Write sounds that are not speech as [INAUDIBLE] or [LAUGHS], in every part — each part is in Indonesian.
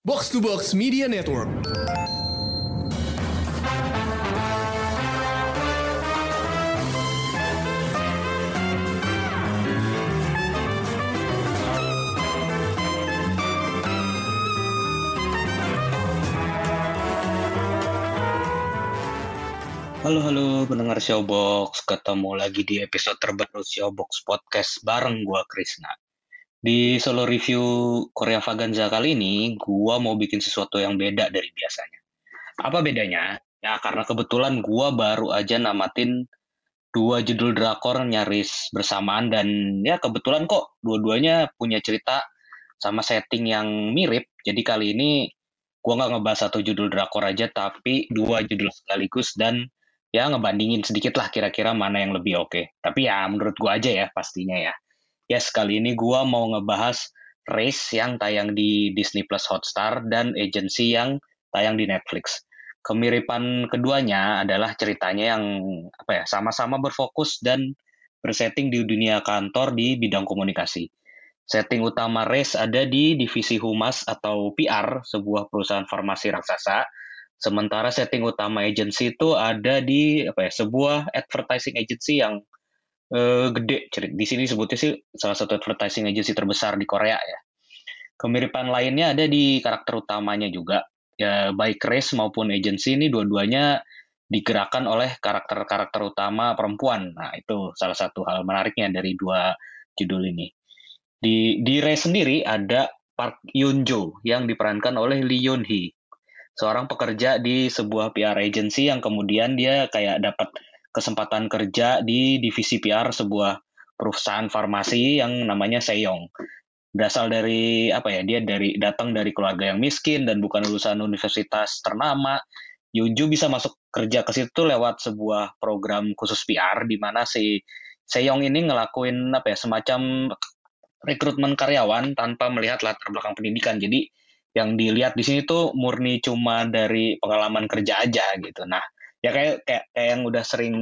Box to Box Media Network. Halo halo pendengar Showbox, ketemu lagi di episode terbaru Showbox Podcast bareng gua Krisna. Di solo review Korea Vaganza kali ini, gua mau bikin sesuatu yang beda dari biasanya. Apa bedanya? Ya karena kebetulan gua baru aja namatin dua judul drakor nyaris bersamaan dan ya kebetulan kok dua-duanya punya cerita sama setting yang mirip. Jadi kali ini gua nggak ngebahas satu judul drakor aja tapi dua judul sekaligus dan ya ngebandingin sedikit lah kira-kira mana yang lebih oke. Tapi ya menurut gua aja ya pastinya ya. Ya sekali ini gua mau ngebahas Race yang tayang di Disney Plus Hotstar dan Agency yang tayang di Netflix. Kemiripan keduanya adalah ceritanya yang apa ya sama-sama berfokus dan bersetting di dunia kantor di bidang komunikasi. Setting utama Race ada di divisi humas atau PR, sebuah perusahaan farmasi raksasa, Sementara setting utama agency itu ada di apa ya sebuah advertising agency yang eh, gede. Di sini sebutnya sih salah satu advertising agency terbesar di Korea ya. Kemiripan lainnya ada di karakter utamanya juga. Ya baik race maupun agency ini dua-duanya digerakkan oleh karakter-karakter utama perempuan. Nah itu salah satu hal menariknya dari dua judul ini. Di di race sendiri ada Park Yoon Jo yang diperankan oleh Lee Yoon Hee seorang pekerja di sebuah PR agency yang kemudian dia kayak dapat kesempatan kerja di divisi PR sebuah perusahaan farmasi yang namanya Seyong. Berasal dari apa ya? Dia dari datang dari keluarga yang miskin dan bukan lulusan universitas ternama. Yunju bisa masuk kerja ke situ lewat sebuah program khusus PR di mana si Seyong ini ngelakuin apa ya semacam rekrutmen karyawan tanpa melihat latar belakang pendidikan. Jadi yang dilihat di sini tuh murni cuma dari pengalaman kerja aja gitu. Nah, ya kayak kayak, kayak yang udah sering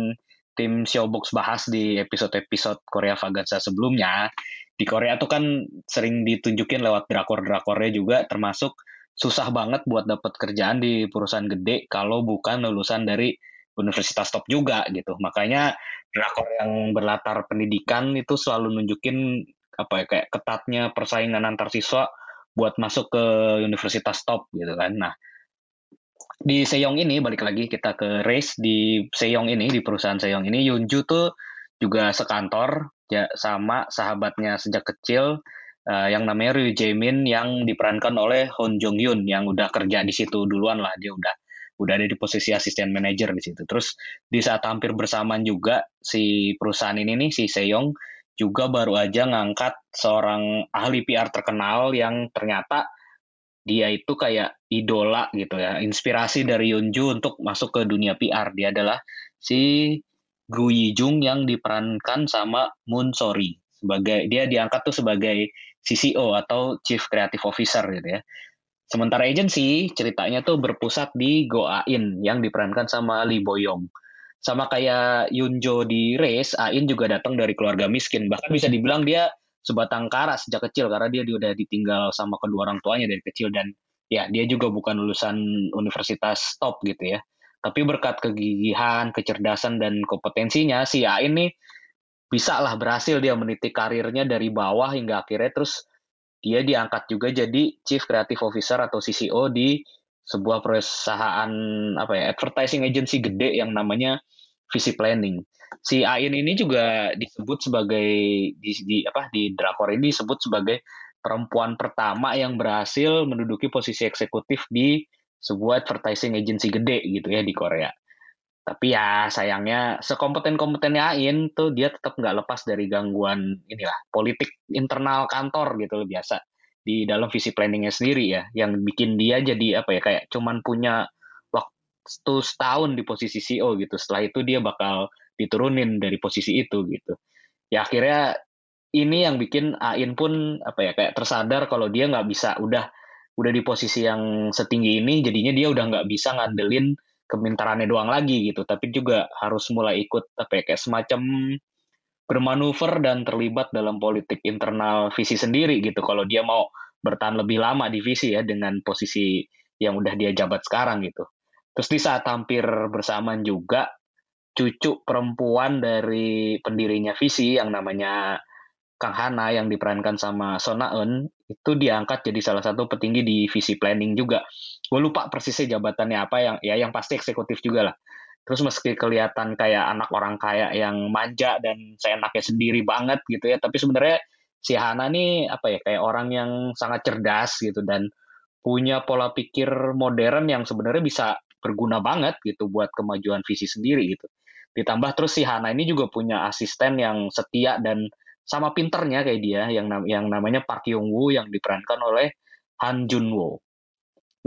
tim Showbox bahas di episode-episode Korea Vaganza sebelumnya, di Korea tuh kan sering ditunjukin lewat drakor-drakornya juga termasuk susah banget buat dapat kerjaan di perusahaan gede kalau bukan lulusan dari universitas top juga gitu. Makanya drakor yang berlatar pendidikan itu selalu nunjukin apa ya kayak ketatnya persaingan antar siswa buat masuk ke universitas top gitu kan. Nah, di Seyong ini balik lagi kita ke race di Seyong ini di perusahaan Seyong ini Yunju tuh juga sekantor ya sama sahabatnya sejak kecil uh, yang namanya Ryu Jaemin yang diperankan oleh Hon Jong Hyun yang udah kerja di situ duluan lah dia udah udah ada di posisi asisten manajer di situ. Terus di saat hampir bersamaan juga si perusahaan ini nih si Seyong juga baru aja ngangkat seorang ahli PR terkenal yang ternyata dia itu kayak idola gitu ya, inspirasi dari Yunju untuk masuk ke dunia PR. Dia adalah si Gu Yijung yang diperankan sama Moon Sori sebagai dia diangkat tuh sebagai CCO atau Chief Creative Officer gitu ya. Sementara agency ceritanya tuh berpusat di Go Ain yang diperankan sama Lee Boyong sama kayak Yunjo di Race, Ain juga datang dari keluarga miskin. Bahkan bisa dibilang dia sebatang kara sejak kecil karena dia udah ditinggal sama kedua orang tuanya dari kecil dan ya dia juga bukan lulusan universitas top gitu ya. Tapi berkat kegigihan, kecerdasan dan kompetensinya si Ain nih bisa lah berhasil dia meniti karirnya dari bawah hingga akhirnya terus dia diangkat juga jadi Chief Creative Officer atau CCO di sebuah perusahaan apa ya advertising agency gede yang namanya Visi Planning. Si Ain ini juga disebut sebagai di, di apa di drakor ini disebut sebagai perempuan pertama yang berhasil menduduki posisi eksekutif di sebuah advertising agency gede gitu ya di Korea. Tapi ya sayangnya sekompeten-kompetennya Ain tuh dia tetap nggak lepas dari gangguan inilah politik internal kantor gitu loh biasa di dalam visi planningnya sendiri ya yang bikin dia jadi apa ya kayak cuman punya waktu setahun di posisi CEO gitu setelah itu dia bakal diturunin dari posisi itu gitu. Ya akhirnya ini yang bikin Ain pun apa ya kayak tersadar kalau dia nggak bisa udah udah di posisi yang setinggi ini jadinya dia udah nggak bisa ngandelin kemintarannya doang lagi gitu. Tapi juga harus mulai ikut apa ya kayak semacam bermanuver dan terlibat dalam politik internal visi sendiri gitu. Kalau dia mau bertahan lebih lama di visi ya dengan posisi yang udah dia jabat sekarang gitu. Terus di saat hampir bersamaan juga cucu perempuan dari pendirinya visi yang namanya Kang Hana yang diperankan sama Sona Eun itu diangkat jadi salah satu petinggi di visi planning juga. Gue lupa persisnya jabatannya apa yang ya yang pasti eksekutif juga lah. Terus meski kelihatan kayak anak orang kaya yang manja dan seenaknya sendiri banget gitu ya, tapi sebenarnya si Hana nih apa ya kayak orang yang sangat cerdas gitu dan punya pola pikir modern yang sebenarnya bisa berguna banget gitu buat kemajuan visi sendiri gitu. Ditambah terus si Hana ini juga punya asisten yang setia dan sama pinternya kayak dia yang yang namanya Park Young Woo yang diperankan oleh Han Jun Woo.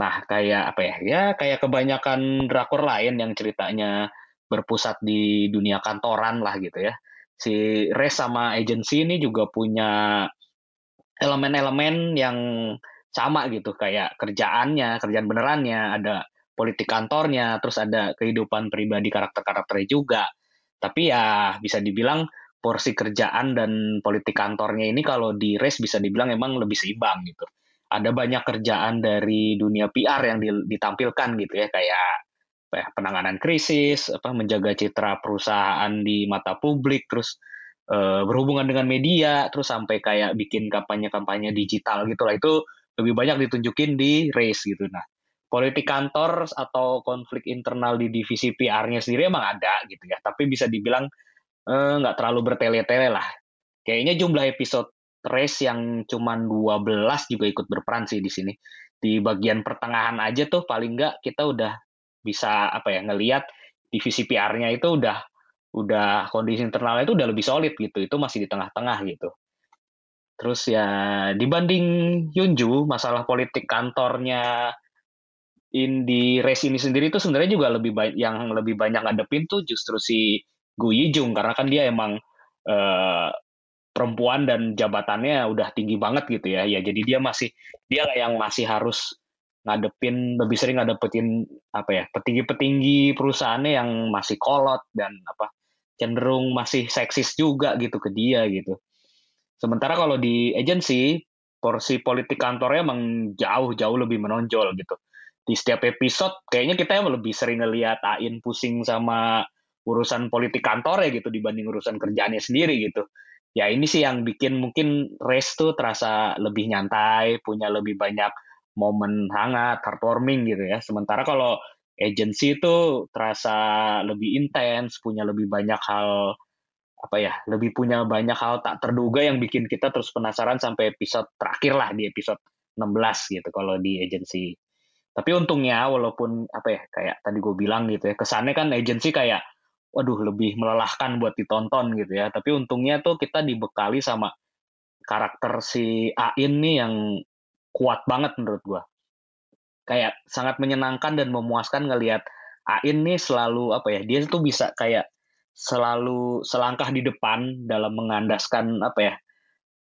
Nah, kayak apa ya? Ya kayak kebanyakan drakor lain yang ceritanya berpusat di dunia kantoran lah gitu ya. Si Res sama agency ini juga punya elemen-elemen yang sama gitu kayak kerjaannya, kerjaan benerannya, ada politik kantornya, terus ada kehidupan pribadi karakter-karakternya juga. Tapi ya bisa dibilang porsi kerjaan dan politik kantornya ini kalau di race bisa dibilang emang lebih seimbang gitu. Ada banyak kerjaan dari dunia PR yang ditampilkan gitu ya kayak ya, penanganan krisis, apa menjaga citra perusahaan di mata publik, terus e, berhubungan dengan media, terus sampai kayak bikin kampanye-kampanye digital gitu lah itu lebih banyak ditunjukin di race gitu. Nah, politik kantor atau konflik internal di divisi PR-nya sendiri emang ada gitu ya, tapi bisa dibilang Eh, nggak terlalu bertele-tele lah. Kayaknya jumlah episode race yang cuma 12 juga ikut berperan sih di sini. Di bagian pertengahan aja tuh paling nggak kita udah bisa apa ya ngelihat divisi PR-nya itu udah udah kondisi internalnya itu udah lebih solid gitu. Itu masih di tengah-tengah gitu. Terus ya dibanding Yunju, masalah politik kantornya in di race ini sendiri itu sebenarnya juga lebih banyak yang lebih banyak ngadepin tuh justru si Gu Yijung karena kan dia emang uh, perempuan dan jabatannya udah tinggi banget gitu ya. Ya jadi dia masih dia yang masih harus ngadepin lebih sering ngadepin apa ya petinggi-petinggi perusahaannya yang masih kolot dan apa cenderung masih seksis juga gitu ke dia gitu. Sementara kalau di agency porsi politik kantornya emang jauh-jauh lebih menonjol gitu. Di setiap episode kayaknya kita lebih sering ngeliat Ain pusing sama urusan politik kantor ya gitu dibanding urusan kerjaannya sendiri gitu. Ya ini sih yang bikin mungkin race tuh terasa lebih nyantai, punya lebih banyak momen hangat, heartwarming gitu ya. Sementara kalau agency itu terasa lebih intens, punya lebih banyak hal apa ya, lebih punya banyak hal tak terduga yang bikin kita terus penasaran sampai episode terakhir lah di episode 16 gitu kalau di agency. Tapi untungnya walaupun apa ya kayak tadi gue bilang gitu ya, kesannya kan agency kayak waduh lebih melelahkan buat ditonton gitu ya. Tapi untungnya tuh kita dibekali sama karakter si Ain nih yang kuat banget menurut gua. Kayak sangat menyenangkan dan memuaskan ngelihat Ain nih selalu apa ya, dia tuh bisa kayak selalu selangkah di depan dalam mengandaskan apa ya,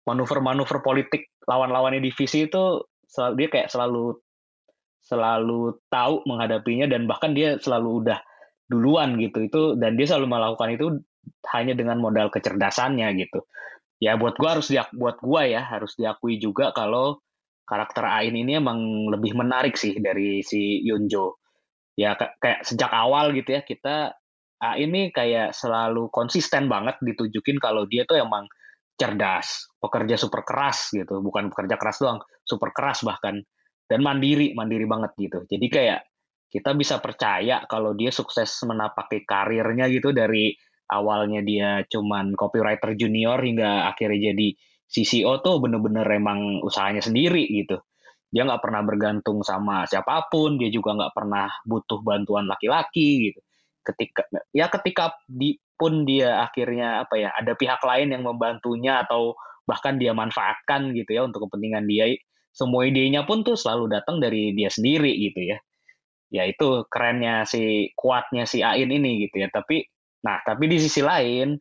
manuver-manuver politik lawan-lawannya divisi itu dia kayak selalu selalu tahu menghadapinya dan bahkan dia selalu udah duluan gitu. Itu dan dia selalu melakukan itu hanya dengan modal kecerdasannya gitu. Ya buat gua harus diak buat gua ya harus diakui juga kalau karakter Ain ini emang lebih menarik sih dari si Yunjo ya kayak sejak awal gitu ya kita Ain ini kayak selalu konsisten banget ditunjukin kalau dia tuh emang cerdas pekerja super keras gitu. Bukan pekerja keras doang super keras bahkan dan mandiri mandiri banget gitu jadi kayak kita bisa percaya kalau dia sukses menapaki karirnya gitu dari awalnya dia cuman copywriter junior hingga akhirnya jadi CCO tuh bener-bener emang usahanya sendiri gitu. Dia nggak pernah bergantung sama siapa pun, dia juga nggak pernah butuh bantuan laki-laki gitu. Ketika ya ketika di, pun dia akhirnya apa ya ada pihak lain yang membantunya atau bahkan dia manfaatkan gitu ya untuk kepentingan dia, semua idenya pun tuh selalu datang dari dia sendiri gitu ya. Ya itu kerennya si kuatnya si Ain ini gitu ya. Tapi nah tapi di sisi lain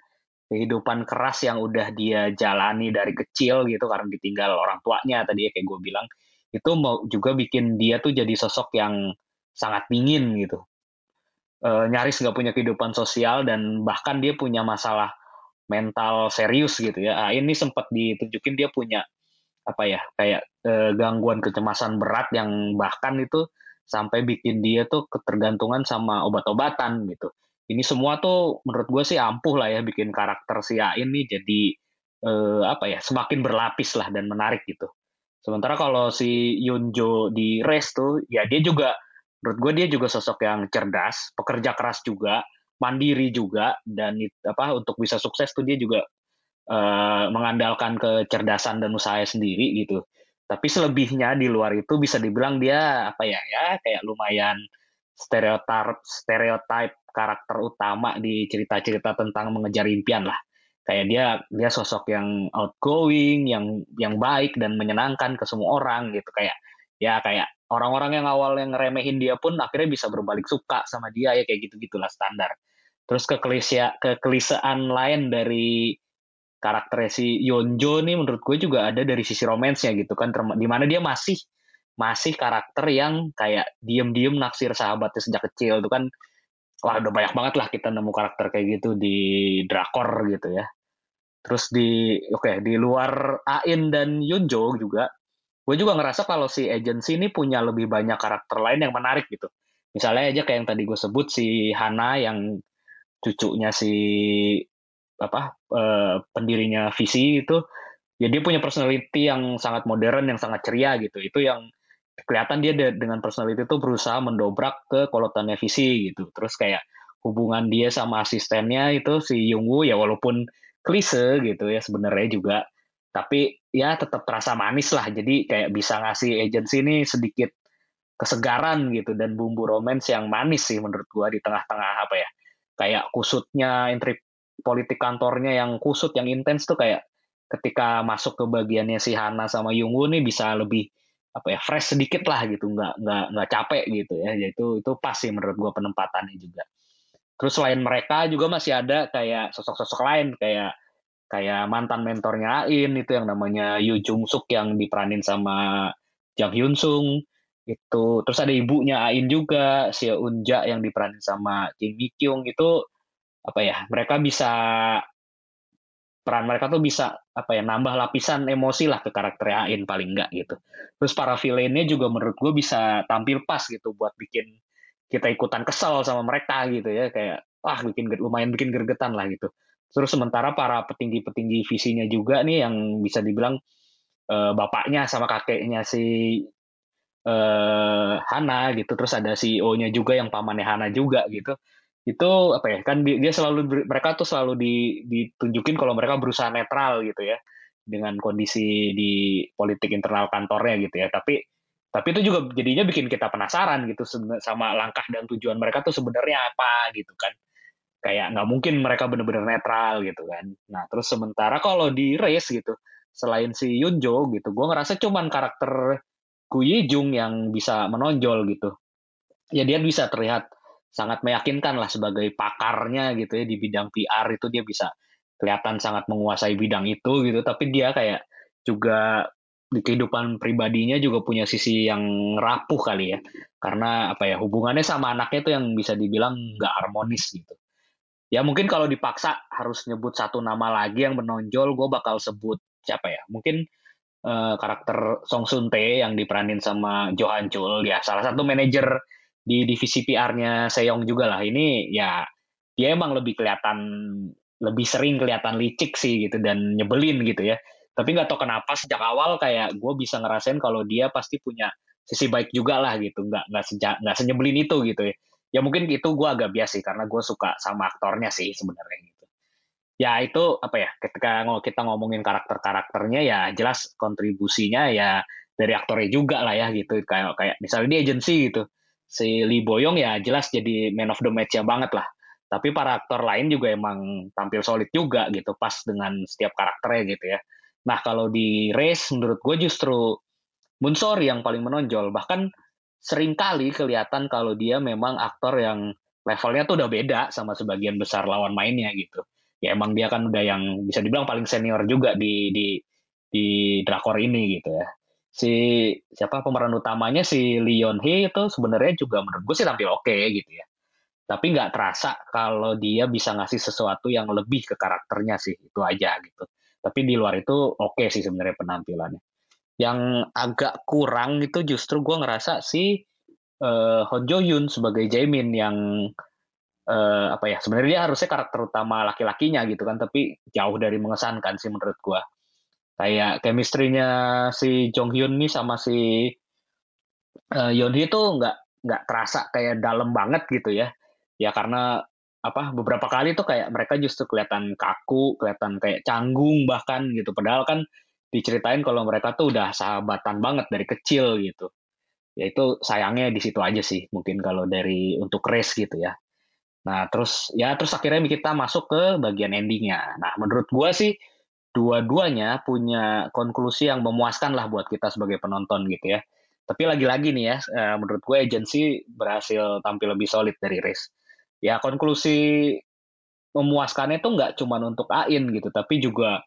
kehidupan keras yang udah dia jalani dari kecil gitu karena ditinggal orang tuanya tadi ya kayak gue bilang itu mau juga bikin dia tuh jadi sosok yang sangat dingin gitu. E, nyaris nggak punya kehidupan sosial dan bahkan dia punya masalah mental serius gitu ya. Nah, ini sempat ditunjukin dia punya apa ya kayak eh, gangguan kecemasan berat yang bahkan itu sampai bikin dia tuh ketergantungan sama obat-obatan gitu. Ini semua tuh menurut gue sih ampuh lah ya bikin karakter si A ini jadi eh, apa ya semakin berlapis lah dan menarik gitu. Sementara kalau si Yunjo di Race tuh ya dia juga menurut gue dia juga sosok yang cerdas, pekerja keras juga, mandiri juga dan apa untuk bisa sukses tuh dia juga uh, mengandalkan kecerdasan dan usahanya sendiri gitu. Tapi selebihnya di luar itu bisa dibilang dia apa ya ya kayak lumayan stereotip stereotip karakter utama di cerita-cerita tentang mengejar impian lah. Kayak dia dia sosok yang outgoing, yang yang baik dan menyenangkan ke semua orang gitu kayak ya kayak orang-orang yang awal yang ngeremehin dia pun akhirnya bisa berbalik suka sama dia ya kayak gitu-gitulah standar. Terus keklise kekelisean lain dari karakternya si Yonjo nih menurut gue juga ada dari sisi romansnya gitu kan. Di mana dia masih masih karakter yang kayak diem-diem naksir sahabatnya sejak kecil itu kan. Wah udah banyak banget lah kita nemu karakter kayak gitu di drakor gitu ya. Terus di oke okay, di luar Ain dan Yonjo juga gue juga ngerasa kalau si agency ini punya lebih banyak karakter lain yang menarik gitu. Misalnya aja kayak yang tadi gue sebut si Hana yang cucunya si apa uh, pendirinya visi itu ya dia punya personality yang sangat modern yang sangat ceria gitu. Itu yang kelihatan dia de dengan personality itu berusaha mendobrak ke kolotannya visi gitu. Terus kayak hubungan dia sama asistennya itu si Yungwoo ya walaupun klise gitu ya sebenarnya juga tapi ya tetap terasa manis lah. Jadi kayak bisa ngasih agensi ini sedikit kesegaran gitu dan bumbu romance yang manis sih menurut gua di tengah-tengah apa ya kayak kusutnya intrik politik kantornya yang kusut yang intens tuh kayak ketika masuk ke bagiannya si Hana sama Yungwoo nih bisa lebih apa ya fresh sedikit lah gitu. Nggak nggak nggak capek gitu ya. Itu itu pas sih menurut gua penempatannya juga. Terus selain mereka juga masih ada kayak sosok-sosok lain kayak kayak mantan mentornya Ain itu yang namanya Yu Jung Suk yang diperanin sama Jang Hyun Sung itu terus ada ibunya Ain juga si Unja yang diperanin sama Kim Mi Kyung. Itu apa ya mereka bisa peran mereka tuh bisa apa ya nambah lapisan emosi lah ke karakter Ain paling enggak gitu. Terus para villainnya juga menurut gue bisa tampil pas gitu buat bikin kita ikutan kesel sama mereka gitu ya kayak wah bikin lumayan bikin gergetan lah gitu. Terus sementara para petinggi-petinggi visinya juga nih yang bisa dibilang uh, bapaknya sama kakeknya si uh, Hana gitu. Terus ada CEO-nya juga yang pamannya Hana juga gitu itu apa ya kan dia selalu mereka tuh selalu di, ditunjukin kalau mereka berusaha netral gitu ya dengan kondisi di politik internal kantornya gitu ya. Tapi tapi itu juga jadinya bikin kita penasaran gitu sama langkah dan tujuan mereka tuh sebenarnya apa gitu kan. Kayak nggak mungkin mereka benar-benar netral gitu kan. Nah terus sementara kalau di race gitu selain si Yunjo gitu gue ngerasa cuman karakter Gu Jung yang bisa menonjol gitu. Ya dia bisa terlihat sangat meyakinkan lah sebagai pakarnya gitu ya di bidang PR itu dia bisa kelihatan sangat menguasai bidang itu gitu. Tapi dia kayak juga di kehidupan pribadinya juga punya sisi yang rapuh kali ya. Karena apa ya hubungannya sama anaknya itu yang bisa dibilang nggak harmonis gitu. Ya mungkin kalau dipaksa harus nyebut satu nama lagi yang menonjol gue bakal sebut siapa ya? Mungkin uh, karakter Song Sun Tae yang diperanin sama Johan Chul. Ya salah satu manajer di divisi PR-nya Seyong juga lah. Ini ya dia emang lebih kelihatan lebih sering kelihatan licik sih gitu dan nyebelin gitu ya. Tapi nggak tahu kenapa sejak awal kayak gue bisa ngerasain kalau dia pasti punya sisi baik juga lah gitu. Nggak nggak sejak nggak senyebelin itu gitu ya. Ya mungkin itu gue agak biasa sih karena gue suka sama aktornya sih sebenarnya gitu. Ya itu apa ya ketika kita ngomongin karakter karakternya ya jelas kontribusinya ya dari aktornya juga lah ya gitu. Kayak kayak misalnya di agency gitu si Lee Boyong ya jelas jadi man of the match ya banget lah. Tapi para aktor lain juga emang tampil solid juga gitu, pas dengan setiap karakternya gitu ya. Nah kalau di race menurut gue justru Munsori yang paling menonjol. Bahkan sering kali kelihatan kalau dia memang aktor yang levelnya tuh udah beda sama sebagian besar lawan mainnya gitu. Ya emang dia kan udah yang bisa dibilang paling senior juga di di di drakor ini gitu ya si siapa pemeran utamanya si Leon Hee itu sebenarnya juga menurut gue sih tampil oke okay, gitu ya. Tapi nggak terasa kalau dia bisa ngasih sesuatu yang lebih ke karakternya sih itu aja gitu. Tapi di luar itu oke okay sih sebenarnya penampilannya. Yang agak kurang itu justru gue ngerasa si uh, Hon Jo Yun sebagai Jaemin yang uh, apa ya sebenarnya harusnya karakter utama laki-lakinya gitu kan tapi jauh dari mengesankan sih menurut gue kayak chemistry-nya si Jong Hyun nih sama si uh, Yeon Hee tuh nggak nggak terasa kayak dalam banget gitu ya ya karena apa beberapa kali tuh kayak mereka justru kelihatan kaku, kelihatan kayak canggung bahkan gitu. Padahal kan diceritain kalau mereka tuh udah sahabatan banget dari kecil gitu. Ya itu sayangnya di situ aja sih mungkin kalau dari untuk race gitu ya. Nah terus ya terus akhirnya kita masuk ke bagian endingnya. Nah menurut gua sih dua-duanya punya konklusi yang memuaskan lah buat kita sebagai penonton gitu ya. Tapi lagi-lagi nih ya, eh, menurut gue agensi berhasil tampil lebih solid dari race ya konklusi memuaskannya itu nggak cuma untuk Ain gitu, tapi juga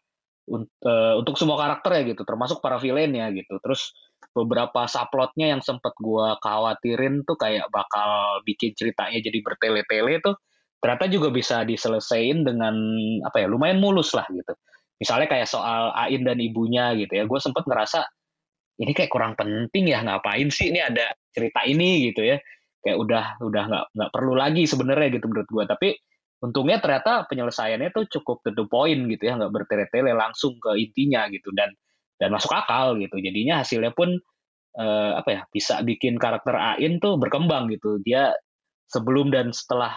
uh, untuk semua karakter ya gitu, termasuk para villainnya gitu. Terus beberapa subplotnya yang sempat gua khawatirin tuh kayak bakal bikin ceritanya jadi bertele-tele tuh ternyata juga bisa diselesaikan dengan apa ya lumayan mulus lah gitu. Misalnya kayak soal Ain dan ibunya gitu ya, gue sempat ngerasa ini kayak kurang penting ya ngapain sih ini ada cerita ini? Gitu ya. Kayak udah udah nggak nggak perlu lagi sebenarnya gitu menurut gue tapi untungnya ternyata penyelesaiannya tuh cukup tentu poin gitu ya nggak bertele-tele langsung ke intinya gitu dan dan masuk akal gitu. Jadinya hasilnya pun eh, apa ya bisa bikin karakter Ain tuh berkembang gitu. Dia sebelum dan setelah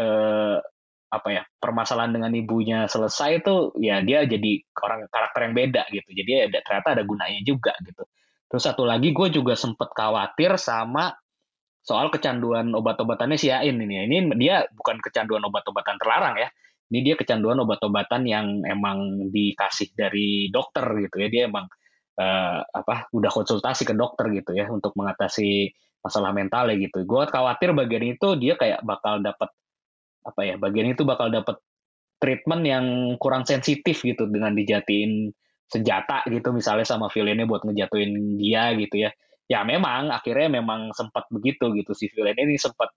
eh, apa ya permasalahan dengan ibunya selesai itu ya dia jadi orang karakter yang beda gitu jadi ada ternyata ada gunanya juga gitu terus satu lagi gue juga sempet khawatir sama soal kecanduan obat-obatannya si Ain ini. Ini dia bukan kecanduan obat-obatan terlarang ya. Ini dia kecanduan obat-obatan yang emang dikasih dari dokter gitu ya. Dia emang uh, apa udah konsultasi ke dokter gitu ya untuk mengatasi masalah mental ya gitu. Gue khawatir bagian itu dia kayak bakal dapat apa ya bagian itu bakal dapat treatment yang kurang sensitif gitu dengan dijatiin senjata gitu misalnya sama villainnya buat ngejatuhin dia gitu ya. Ya memang akhirnya memang sempat begitu gitu si villain ini sempat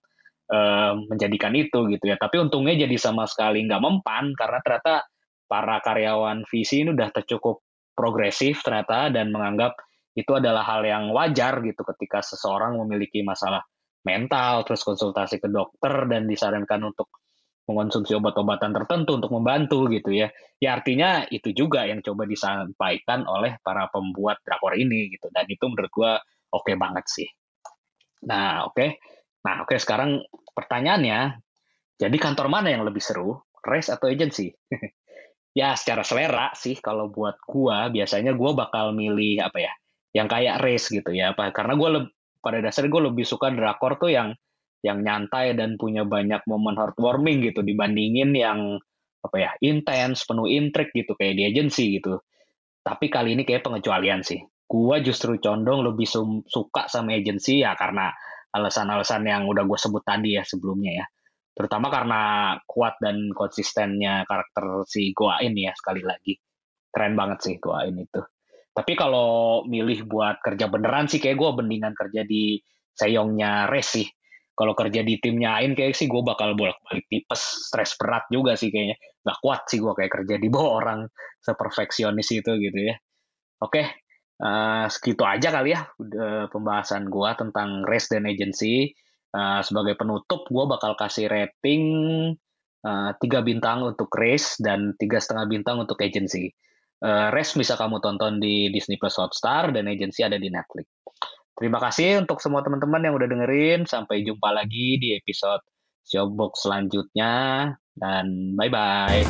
uh, menjadikan itu gitu ya. Tapi untungnya jadi sama sekali nggak mempan karena ternyata para karyawan visi ini udah tercukup progresif ternyata dan menganggap itu adalah hal yang wajar gitu ketika seseorang memiliki masalah mental terus konsultasi ke dokter dan disarankan untuk mengonsumsi obat-obatan tertentu untuk membantu gitu ya. Ya artinya itu juga yang coba disampaikan oleh para pembuat drakor ini gitu dan itu menurut gua oke okay banget sih. Nah, oke. Okay. Nah, oke okay, sekarang pertanyaannya, jadi kantor mana yang lebih seru, race atau agency? [LAUGHS] ya, secara selera sih kalau buat gua biasanya gua bakal milih apa ya? Yang kayak race gitu ya, apa? Karena gua pada dasarnya gue lebih suka drakor tuh yang yang nyantai dan punya banyak momen heartwarming gitu dibandingin yang apa ya intens penuh intrik gitu kayak di agency gitu tapi kali ini kayak pengecualian sih gua justru condong lebih suka sama agency ya karena alasan-alasan yang udah gue sebut tadi ya sebelumnya ya. Terutama karena kuat dan konsistennya karakter si Goain ya sekali lagi. Keren banget sih Goain itu. Tapi kalau milih buat kerja beneran sih kayak gue mendingan kerja di Seyongnya Res sih. Kalau kerja di timnya Ain kayak sih gue bakal bolak-balik tipes, stres berat juga sih kayaknya. Gak kuat sih gue kayak kerja di bawah [LAUGHS] orang seperfeksionis itu gitu ya. Oke, Uh, segitu aja kali ya uh, pembahasan gue tentang race dan agency. Uh, sebagai penutup, gue bakal kasih rating tiga bintang untuk race dan tiga setengah bintang untuk agency. Uh, race bisa kamu tonton di Disney Plus Hotstar dan agency ada di Netflix. Terima kasih untuk semua teman-teman yang udah dengerin. Sampai jumpa lagi di episode Showbox selanjutnya dan bye bye.